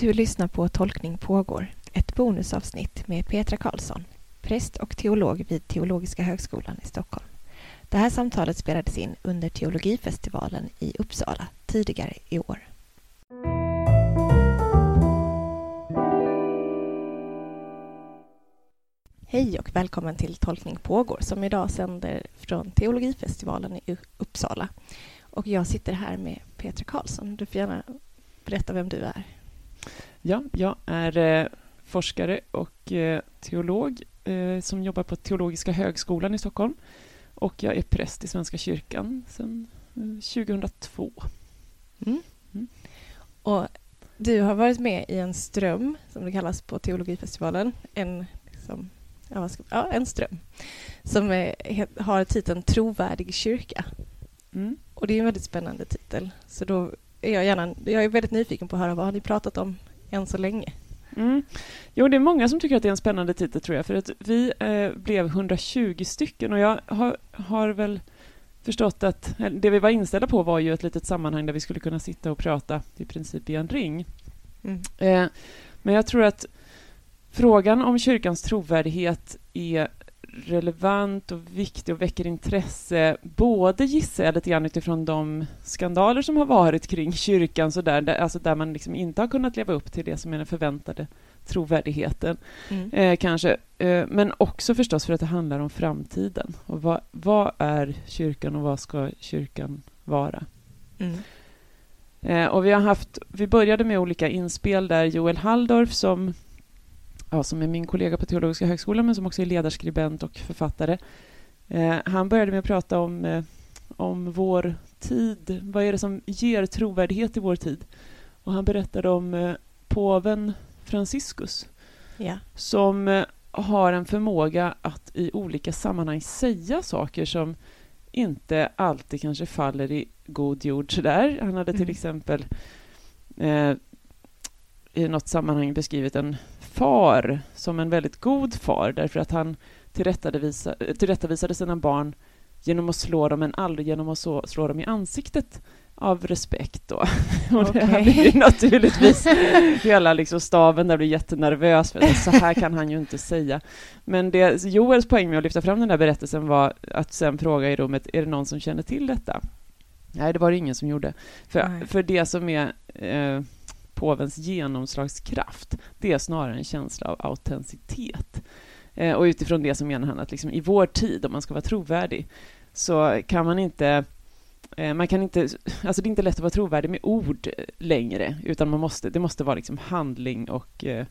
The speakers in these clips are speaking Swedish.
Du lyssnar på Tolkning pågår, ett bonusavsnitt med Petra Karlsson, präst och teolog vid Teologiska högskolan i Stockholm. Det här samtalet spelades in under Teologifestivalen i Uppsala tidigare i år. Hej och välkommen till Tolkning pågår som idag sänder från Teologifestivalen i Uppsala. Och jag sitter här med Petra Karlsson. Du får gärna berätta vem du är. Ja, jag är eh, forskare och eh, teolog eh, som jobbar på Teologiska högskolan i Stockholm. Och jag är präst i Svenska kyrkan sedan 2002. Mm. Mm. Och du har varit med i en ström, som det kallas på Teologifestivalen. En, liksom, ja, ska, ja, en ström som är, har titeln Trovärdig kyrka. Mm. Och det är en väldigt spännande titel. Så då är jag, gärna, jag är väldigt nyfiken på att höra vad har ni pratat om än så länge? Mm. Jo, det är många som tycker att det är en spännande titel, tror jag, för att vi eh, blev 120 stycken och jag har, har väl förstått att det vi var inställda på var ju ett litet sammanhang där vi skulle kunna sitta och prata i princip i en ring. Mm. Eh, men jag tror att frågan om kyrkans trovärdighet är relevant och viktig och väcker intresse, både gissar jag lite grann utifrån de skandaler som har varit kring kyrkan, så där, där, alltså där man liksom inte har kunnat leva upp till det som är den förväntade trovärdigheten, mm. eh, kanske. Eh, men också förstås för att det handlar om framtiden. Och vad, vad är kyrkan och vad ska kyrkan vara? Mm. Eh, och vi har haft, vi började med olika inspel där Joel Halldorf som ja, som är min kollega på Teologiska högskolan men som också är ledarskribent och författare. Eh, han började med att prata om, eh, om vår tid. Vad är det som ger trovärdighet i vår tid? Och han berättade om eh, påven Franciscus ja. som eh, har en förmåga att i olika sammanhang säga saker som inte alltid kanske faller i god jord sådär. Han hade till mm. exempel eh, i något sammanhang beskrivit en far som en väldigt god far därför att han tillrättavisade, tillrättavisade sina barn genom att slå dem, men aldrig genom att så, slå dem i ansiktet av respekt. Då. Och okay. det här blir naturligtvis hela liksom staben där blir jättenervös, för så här kan han ju inte säga. Men det, Joels poäng med att lyfta fram den där berättelsen var att sen fråga i rummet, är det någon som känner till detta? Nej, det var det ingen som gjorde. För, för det som är eh, påvens genomslagskraft, det är snarare en känsla av autenticitet. Eh, och utifrån det så menar han att liksom, i vår tid, om man ska vara trovärdig, så kan man inte eh, man kan inte, alltså det är inte lätt att vara trovärdig med ord eh, längre, utan man måste, det måste vara liksom handling och eh,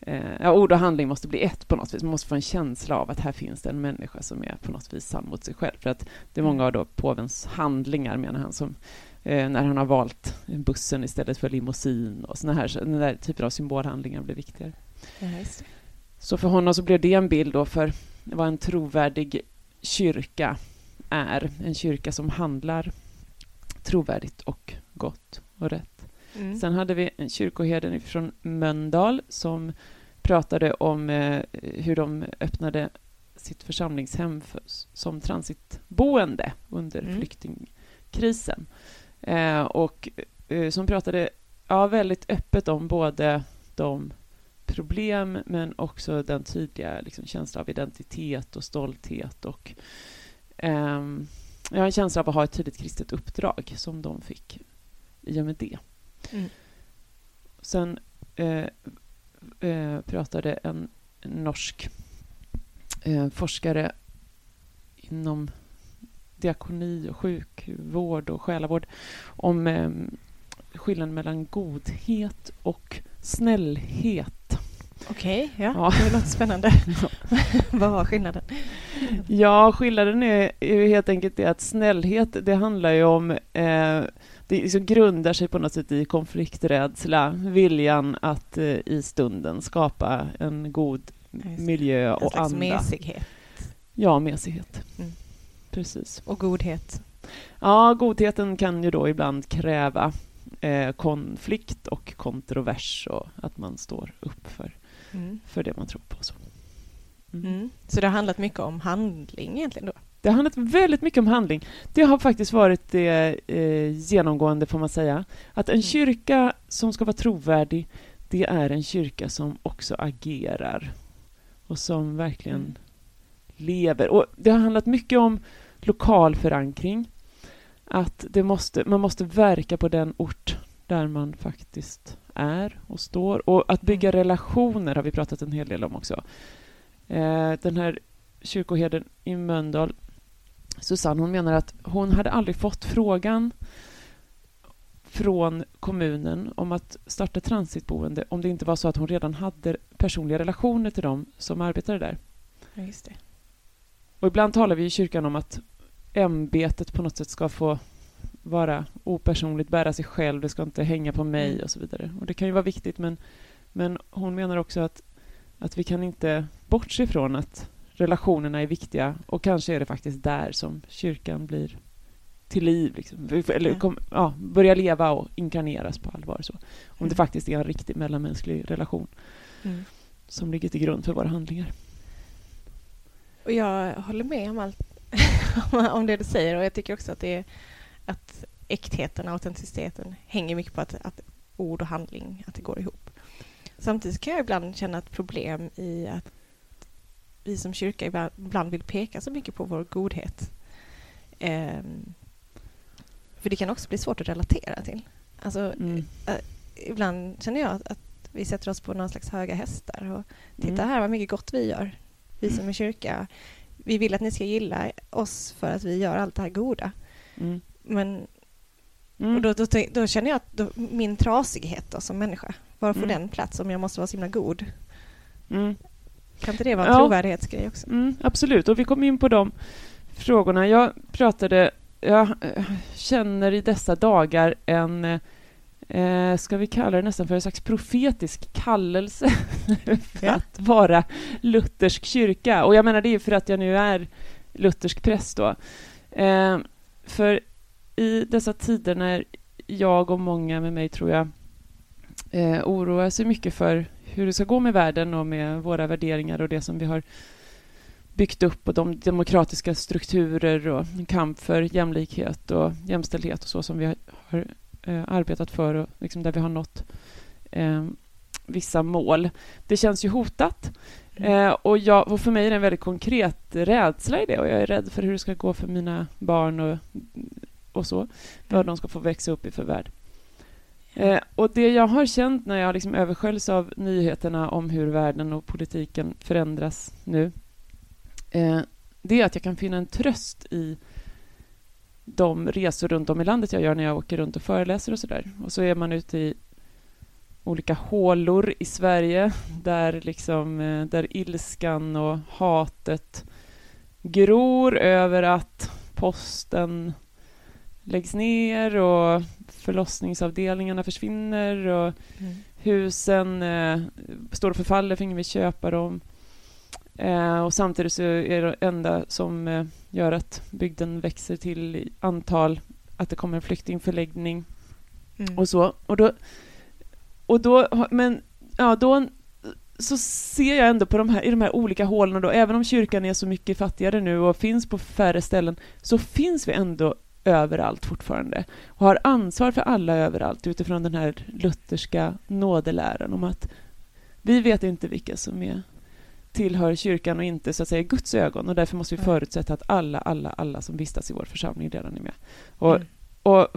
eh, ja, ord och handling måste bli ett på något vis. Man måste få en känsla av att här finns det en människa som är på något vis sann mot sig själv. För att det är många av då påvens handlingar, menar han, som när han har valt bussen istället för limousin och såna här, den där typen av symbolhandlingar blir viktigare. Ja, så för honom så blev det en bild då för vad en trovärdig kyrka är. En kyrka som handlar trovärdigt och gott och rätt. Mm. Sen hade vi en kyrkoherden från Möndal som pratade om eh, hur de öppnade sitt församlingshem för, som transitboende under mm. flyktingkrisen. Eh, och eh, som pratade ja, väldigt öppet om både de problem men också den tydliga liksom, känslan av identitet och stolthet och eh, jag har en känsla av att ha ett tydligt kristet uppdrag som de fick i och med det. Mm. Sen eh, eh, pratade en norsk eh, forskare inom diakoni och sjukvård och själavård om eh, skillnaden mellan godhet och snällhet. Okej, okay, ja, ja, det låter spännande. Vad var skillnaden? Ja, skillnaden är, är helt enkelt det att snällhet, det handlar ju om eh, det liksom grundar sig på något sätt i konflikträdsla, viljan att eh, i stunden skapa en god miljö och anda. En slags mesighet. Ja, mesighet. Mm precis. Och godhet? Ja, godheten kan ju då ibland kräva eh, konflikt och kontrovers och att man står upp för, mm. för det man tror på. Så. Mm. Mm. så det har handlat mycket om handling egentligen då? Det har handlat väldigt mycket om handling. Det har faktiskt varit det eh, genomgående, får man säga. Att en mm. kyrka som ska vara trovärdig, det är en kyrka som också agerar och som verkligen Mm. Lever. Och det har handlat mycket om lokal förankring. Att det måste, man måste verka på den ort där man faktiskt är och står. Och att bygga Mm. relationer har vi pratat en hel del om också. Eh, den här kyrkoherden i Mölndal, Susanne, hon menar att hon hade aldrig fått frågan från kommunen om att starta transitboende om det inte var så att hon redan hade personliga relationer till dem som arbetade där. Ja. Och ibland talar vi i kyrkan om att ämbetet på något sätt ska få vara opersonligt, bära sig själv, det ska inte hänga på mig Mm. och så vidare. Och det kan ju vara viktigt, men, men hon menar också att, att vi kan inte bortse ifrån att relationerna är viktiga och kanske är det faktiskt där som kyrkan blir till liv, liksom. eller kom, ja, börjar leva och inkarneras på allvar. Så. Om det Mm. faktiskt är en riktig mellanmänsklig relation Mm. som ligger till grund för våra handlingar. Och jag håller med om allt om det du säger och jag tycker också att det är att äktheten och autenticiteten hänger mycket på att, att ord och handling, att det går ihop. Samtidigt kan jag ibland känna ett problem i att vi som kyrka ibland, ibland vill peka så mycket på vår godhet. Ehm, för det kan också bli svårt att relatera till. Alltså, Mm. ibland känner jag att, att vi sätter oss på någon slags höga hästar och titta Mm. här vad mycket gott vi gör, vi som är kyrka. Vi vill att ni ska gilla oss för att vi gör allt det här goda. Mm. Men Mm. och då, då, då känner jag att då, min trasighet då, som människa, var får Mm. den plats om jag måste vara så himla god? Mm. Kan inte det vara en Ja. trovärdighetsgrej också? Mm, absolut, och vi kom in på de frågorna. Jag pratade, jag eh, känner i dessa dagar en, eh, ska vi kalla det nästan för en slags profetisk kallelse för Ja. att vara luthersk kyrka. Och jag menar det är för att jag nu är luthersk präst då. Eh, för i dessa tider när jag och många med mig tror jag eh, oroar sig mycket för hur det ska gå med världen och med våra värderingar och det som vi har byggt upp och de demokratiska strukturer och kamp för jämlikhet och jämställdhet och så som vi har eh, arbetat för och liksom där vi har nått eh, vissa mål. Det känns ju hotat Mm. eh, och, jag, och för mig är det en väldigt konkret rädsla i det och jag är rädd för hur det ska gå för mina barn och, och så, vad de ska få växa upp i för värld. Eh, och det jag har känt när jag liksom översköljs av nyheterna om hur världen och politiken förändras nu, eh, det är att jag kan finna en tröst i de resor runt om i landet jag gör när jag åker runt och föreläser och sådär. Och så är man ute i olika hålor i Sverige där, liksom, eh, där ilskan och hatet gror över att posten läggs ner och förlossningsavdelningarna försvinner och Mm. husen eh, står och förfaller för ingen vill köpa dem. Eh, och samtidigt så är det enda som eh, gör att bygden växer till i antal att det kommer en flyktingförläggning Mm. och så. Och då, och då, men ja, då så ser jag ändå på de här, i de här olika hålen då, även om kyrkan är så mycket fattigare nu och finns på färre ställen, så finns vi ändå överallt fortfarande och har ansvar för alla överallt utifrån den här lutherska nådeläran om att vi vet inte vilka som är tillhör kyrkan och inte så att säga Guds ögon och därför måste vi Nej. förutsätta att alla, alla, alla som vistas i vår församling redan är med. Och, Mm. och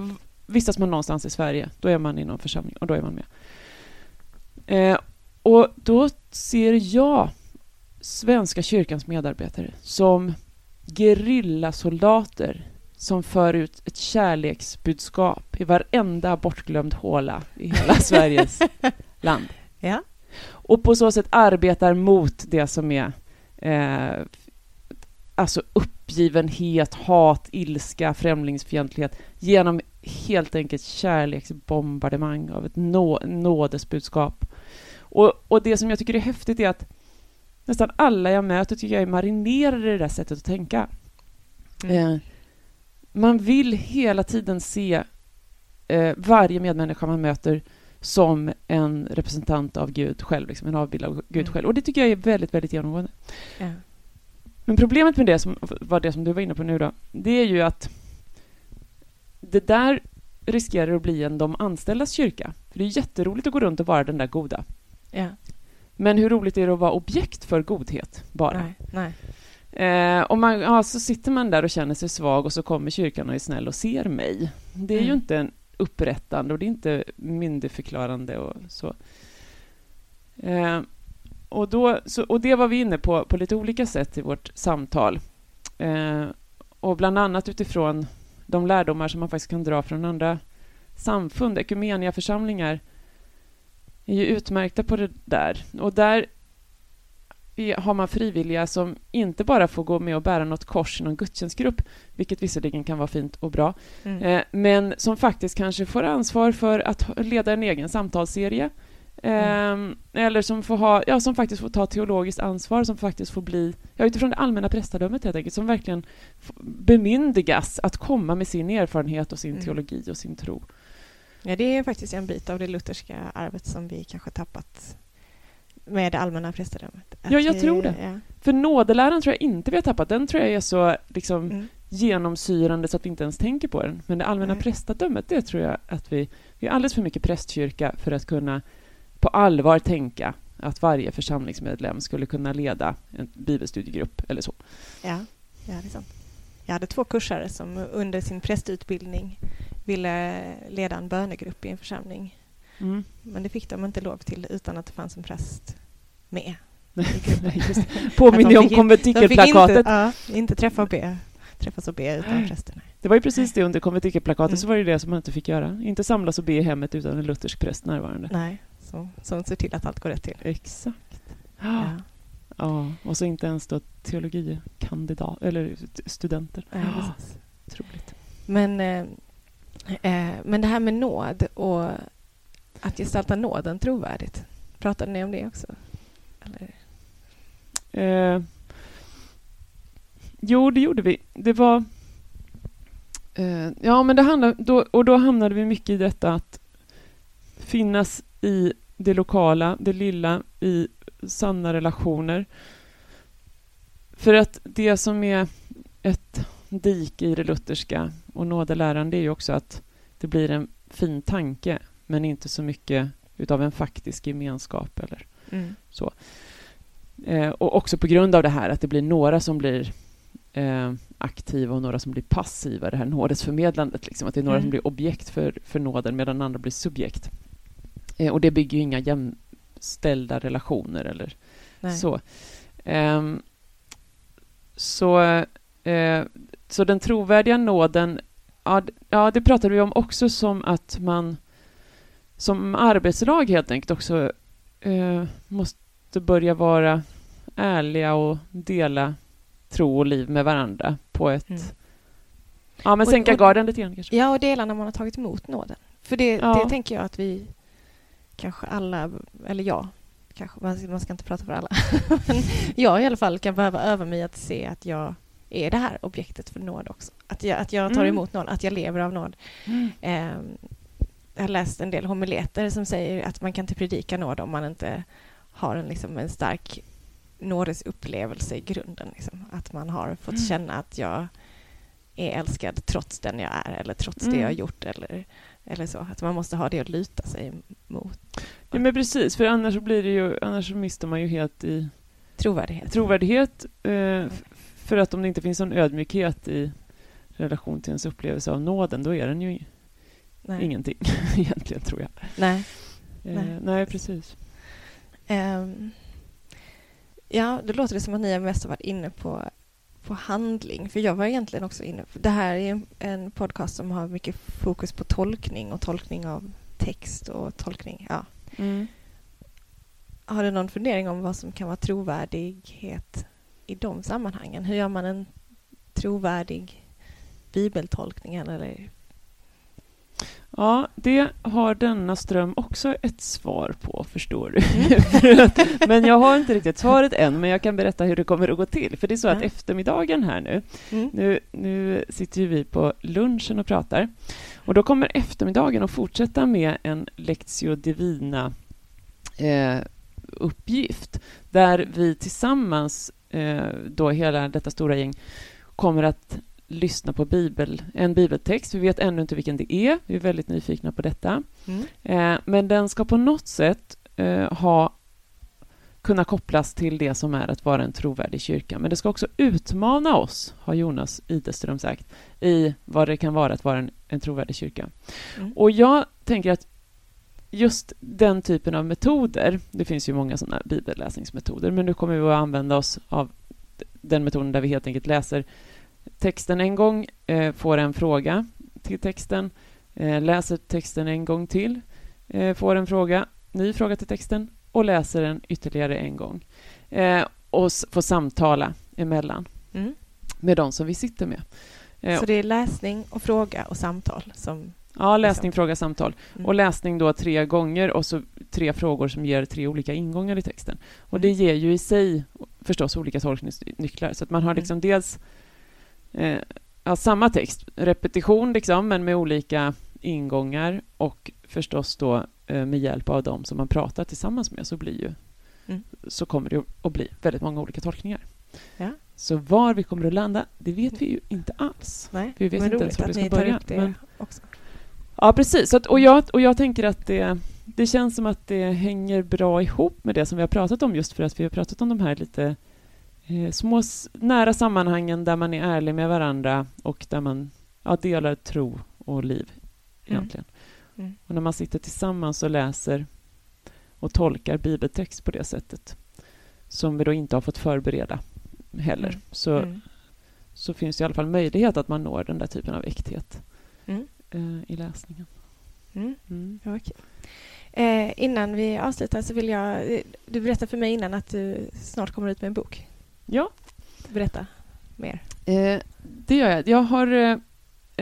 vistas man någonstans i Sverige, då är man i någon församling och då är man med. Eh, och då ser jag Svenska kyrkans medarbetare som gerillasoldater som för ut ett kärleksbudskap i varenda bortglömd håla i hela Sveriges land. Ja. Och på så sätt arbetar mot det som är eh, alltså uppgivenhet, hat, ilska, främlingsfientlighet genom helt enkelt kärleksbombardemang av ett nå nådesbudskap. Och, och det som jag tycker är häftigt är att nästan alla jag möter tycker jag är marinerade i det där sättet att tänka. Mm. Eh, man vill hela tiden se eh, varje medmänniska man möter som en representant av Gud själv, liksom en avbild av Gud Mm. själv. Och det tycker jag är väldigt, väldigt genomgående. Ja. Men problemet med det, som var det som du var inne på nu då, det är ju att det där riskerar att bli en de anställdas kyrka. För det är jätteroligt att gå runt och vara den där goda. Ja. Men hur roligt är det att vara objekt för godhet bara? Nej. Nej. Eh, och man, ja, så sitter man där och känner sig svag och så kommer kyrkan och är snäll och ser mig. Det är ju Mm. inte en upprättande och det är inte myndigförklarande och så. Eh, och, då, så. Och det var vi inne på på lite olika sätt i vårt samtal. Eh, och bland annat utifrån de lärdomar som man faktiskt kan dra från andra samfund. Ekumeniaförsamlingar är ju utmärkta på det där. Och där har man frivilliga som inte bara får gå med och bära något kors i någon gudstjänstgrupp, vilket visserligen kan vara fint och bra, Mm. eh, men som faktiskt kanske får ansvar för att leda en egen samtalsserie. Eh, Eller som, får ha, ja, som faktiskt får ta teologiskt ansvar, som faktiskt får bli, ja, utifrån det allmänna prästadömet helt enkelt, som verkligen bemyndigas att komma med sin erfarenhet och sin Mm. teologi och sin tro. Ja, det är faktiskt en bit av det lutherska arvet som vi kanske tappat med det allmänna prästadömet. Ja, jag vi- tror det. Ja. För nådeläran tror jag inte vi har tappat, den tror jag är så liksom, Mm. genomsyrande så att vi inte ens tänker på den. Men det allmänna Nej. prästadömet, det tror jag att vi... Vi är alldeles för mycket prästkyrka för att kunna på allvar tänka att varje församlingsmedlem skulle kunna leda en bibelstudiegrupp eller så. Ja, ja, det är sant. Jag hade två kursare som under sin prästutbildning ville leda en bönegrupp i en församling. Mm. Men det fick de inte lov till utan att det fanns en präst med. Påminner om konventikelplakatet. inte, ja, inte träffa och be. Träffas och be utan prästen. Det var ju precis det under konventikelplakatet, Mm. så var det det som man inte fick göra. Inte samlas och be i hemmet utan en luthersk präst närvarande. Nej, som ser till att allt går rätt till. Exakt. Ja. Ja, och så inte ens då teologikandidat eller studenter. Ja, precis. Otroligt. Men, eh, eh, men det här med nåd och att gestalta nåden trovärdigt. Pratade ni om det också? Eller? Eh, jo, det gjorde vi. Det var... Eh, ja, men det handlade, då, och då hamnade vi mycket i detta att finnas i det lokala, det lilla, i sanna relationer. För att det som är ett dike i det lutherska och nådeläran, det är ju också att det blir en fin tanke, men inte så mycket utav en faktisk gemenskap eller Mm. Eh, och också på grund av det här att det blir några som blir eh, aktiva och några som blir passiva, det här nådesförmedlandet, liksom, att det är några Mm. som blir objekt för, för nåden medan andra blir subjekt. Eh, och det bygger ju inga jämställda relationer eller Nej. så. Ehm, så, eh, så den trovärdiga nåden, ja, ja, det pratade vi om också som att man som arbetslag helt enkelt också eh, måste börja vara ärliga och dela tro och liv med varandra på ett... Mm. Ja, men Och- sänka och- garden lite grann kanske. Ja, och dela när man har tagit emot nåden. För det, Ja. det tänker jag att vi kanske alla, eller jag, kanske, man, ska- man ska inte prata för alla, men jag i alla fall kan behöva öva mig att se att jag är det här objektet för nåd också. Att jag, att jag tar Mm. emot nåd, att jag lever av nåd. Ehm, jag har läst en del homileter som säger att man kan inte predika nåd om man inte har en, liksom, en stark nådesupplevelse i grunden. Liksom. Att man har fått Mm. känna att jag är älskad trots den jag är eller trots det Mm. jag har gjort. Eller, eller så. Att man måste ha det att luta sig mot. Ja, men precis, för annars blir det ju, annars så mister man ju helt i Trovärdighet. trovärdighet. Eh, för att om det inte finns någon ödmjukhet i relation till ens upplevelse av nåden, då är den ju Nej. ingenting egentligen, tror jag. Nej. Eh, Nej. nej. precis. Ehm, ja, då låter det som att ni har mest varit inne på, på handling. För jag var egentligen också inne på... Det här är en, en podcast som har mycket fokus på tolkning och tolkning av text och tolkning. Ja. Mm. Har du någon fundering om vad som kan vara trovärdighet i de sammanhangen? Hur gör man en trovärdig bibeltolkning? Eller? Ja, det har denna ström också ett svar på, förstår du. Mm. Men jag har inte riktigt svaret än, men jag kan berätta hur det kommer att gå till. För det är så att eftermiddagen här nu, Mm. nu, nu sitter ju vi på lunchen och pratar. Och då kommer eftermiddagen att fortsätta med en Lectio Divina eh, uppgift, där vi tillsammans, eh, då hela detta stora gäng, kommer att lyssna på bibel, en bibeltext. Vi vet ännu inte vilken det är. Vi är väldigt nyfikna på detta. Mm. Eh, men den ska på något sätt eh, ha kunna kopplas till det som är att vara en trovärdig kyrka. Men det ska också utmana oss, har Jonas Ideström sagt, i vad det kan vara att vara en, en trovärdig kyrka. Mm. Och jag tänker att just den typen av metoder, det finns ju många sådana bibelläsningsmetoder, men nu kommer vi att använda oss av den metoden där vi helt enkelt läser texten en gång, eh, får en fråga till texten, eh, läser texten en gång till, eh, får en fråga, ny fråga till texten och läser den ytterligare en gång. Och får samtala emellan Mm. med de som vi sitter med. Så det är läsning och fråga och samtal som... ja, läsning, fråga, samtal. Mm. Och läsning då tre gånger och så tre frågor som ger tre olika ingångar i texten. Och det Mm. ger ju i sig förstås olika tolkningsnycklar. Så att man har Mm. liksom dels eh, ja, samma text, repetition liksom, men med olika ingångar och förstås då eh, med hjälp av dem som man pratar tillsammans med så blir ju Mm. så kommer det att bli väldigt många olika tolkningar. Ja. Så var vi kommer att landa, det vet vi ju inte alls. Nej, Vi vet men inte ens var vi ska börja, men-. Ja, precis. Att, och, jag, och jag tänker att det, det känns som att det hänger bra ihop med det som vi har pratat om just för att vi har pratat om de här lite små s- nära sammanhangen där man är ärlig med varandra och där man ja, delar tro och liv Mm. egentligen. Mm. Och när man sitter tillsammans och läser och tolkar bibeltext på det sättet som vi då inte har fått förbereda heller Mm. så, Mm. så finns det i alla fall möjlighet att man når den där typen av äkthet Mm. eh, i läsningen. Mm. Mm. Okej. Eh, innan vi avslutar så vill jag... eh, Du berättade för mig innan att du snart kommer ut med en bok. Ja, Berätta mer. Eh, det gör jag. Jag har eh,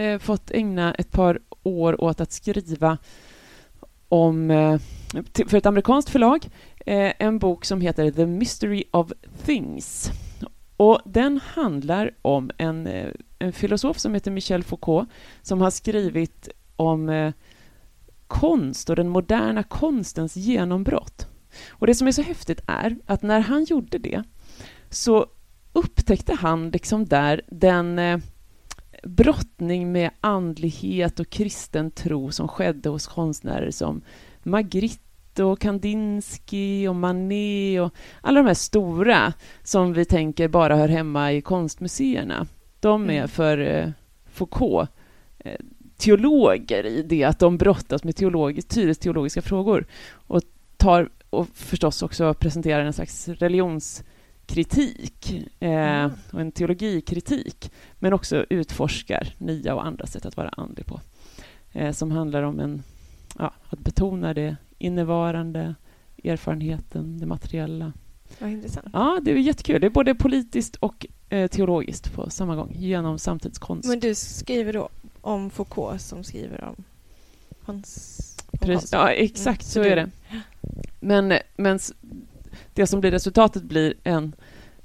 eh, fått ägna ett par år åt att skriva om, eh, för ett amerikanskt förlag, eh, en bok som heter The Mystery of Things. Och den handlar om en, eh, en filosof som heter Michel Foucault som har skrivit om konst och den moderna konstens genombrott. Och det som är så häftigt är att när han gjorde det så upptäckte han liksom där den eh, brottning med andlighet och kristen tro som skedde hos konstnärer som Magritte och Kandinsky och Manet och alla de här stora som vi tänker bara hör hemma i konstmuseerna. De är Mm. för eh, Foucault eh, teologer i det att de brottas med tydligt teologiska frågor och tar och förstås också presenterar en slags religionskritik eh, Mm. och en teologikritik men också utforskar nya och andra sätt att vara andlig på eh, som handlar om en, ja, att betona det innevarande, erfarenheten, det materiella. Vad intressant. Ja, det är jättekul. Det är både politiskt och eh, teologiskt på samma gång genom samtidskonst. Men du skriver då om Foucault som skriver om Hans... om Precis, Hans. ja, exakt Mm, så du- är det. Men, men s- det som blir resultatet blir en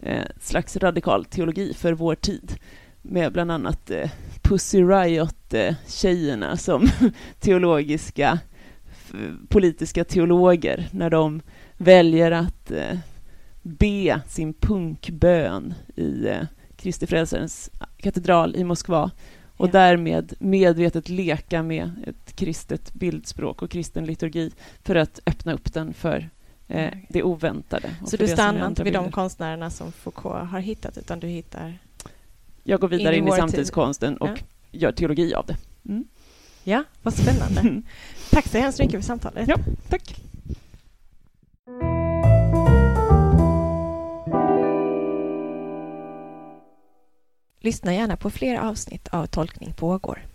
eh, slags radikal teologi för vår tid med bland annat eh, Pussy Riot-tjejerna som teologiska, politiska teologer när de väljer att eh, be sin punkbön i eh, Kristi Frälsarens katedral i Moskva och Ja. därmed medvetet leka med ett kristet bildspråk och kristen liturgi för att öppna upp den för eh, Okej. det oväntade. Så du stannar inte vid de bilder. konstnärerna som Foucault har hittat utan du hittar... Jag går vidare in i in i samtidskonsten och Ja. gör teologi av det. Mm. Ja, vad spännande. Tack så hemskt mycket för samtalet. Ja. Tack. Lyssna gärna på fler avsnitt av Tolkning pågår.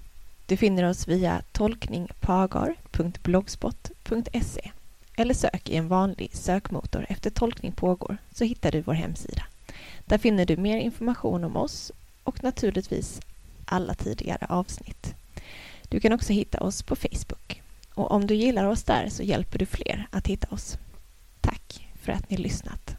Du finner oss via tolkningpagar.blogspot.se eller sök i en vanlig sökmotor efter Tolkning pågår så hittar du vår hemsida. Där finner du mer information om oss och naturligtvis alla tidigare avsnitt. Du kan också hitta oss på Facebook. Och om du gillar oss där så hjälper du fler att hitta oss. Tack för att ni lyssnat.